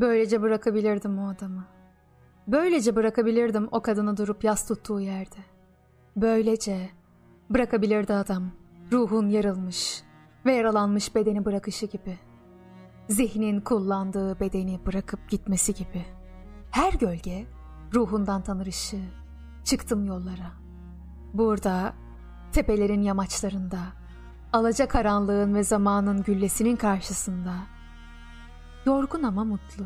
Böylece bırakabilirdim o adamı. Böylece bırakabilirdim o kadını durup yas tuttuğu yerde. Böylece bırakabilirdi adam ruhun yarılmış ve yaralanmış bedeni bırakışı gibi. Zihnin kullandığı bedeni bırakıp gitmesi gibi. Her gölge ruhundan tanır ışığı. Çıktım yollara. Burada, tepelerin yamaçlarında, alaca karanlığın ve zamanın güllesinin karşısında, yorgun ama mutlu,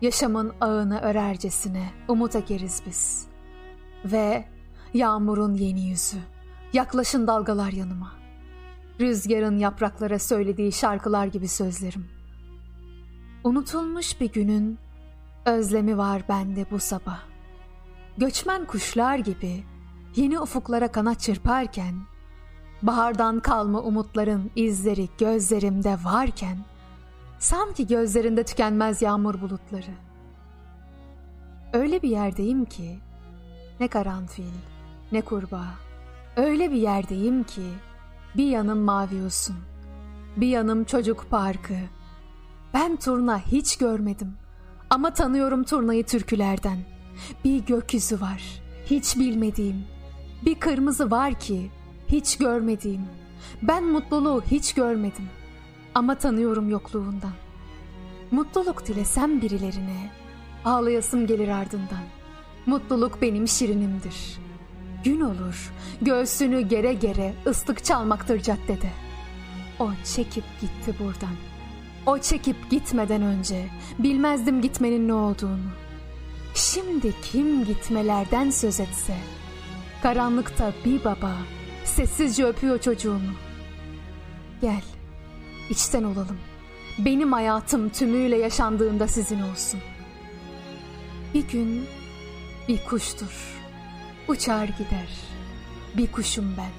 yaşamın ağını örercesine umut ekeriz biz. Ve yağmurun yeni yüzü, yaklaşın dalgalar yanıma. Rüzgarın yapraklara söylediği şarkılar gibi sözlerim. Unutulmuş bir günün özlemi var bende bu sabah. Göçmen kuşlar gibi yeni ufuklara kanat çırparken, bahardan kalma umutların izleri gözlerimde varken, sanki gözlerinde tükenmez yağmur bulutları. Öyle bir yerdeyim ki, ne karanfil, ne kurbağa, öyle bir yerdeyim ki, bir yanım mavi olsun, bir yanım çocuk parkı. Ben turna hiç görmedim ama tanıyorum turnayı türkülerden. Bir gökyüzü var, hiç bilmediğim. Bir kırmızı var ki hiç görmediğim. Ben mutluluğu hiç görmedim ama tanıyorum yokluğundan. Mutluluk dilesem birilerine, ağlayasım gelir ardından. Mutluluk benim şirinimdir. Gün olur, göğsünü gere gere ıslık çalmaktır caddede. O çekip gitti buradan. O çekip gitmeden önce bilmezdim gitmenin ne olduğunu. Şimdi kim gitmelerden söz etse, karanlıkta bir baba sessizce öpüyor çocuğunu. Gel, içten olalım. Benim hayatım tümüyle yaşandığında sizin olsun. Bir gün bir kuştur. Uçar gider. Bir kuşum ben.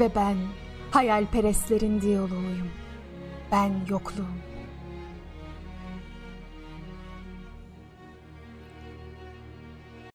Ve ben hayalperestlerin diyaloğuyum. Ben yokluğum.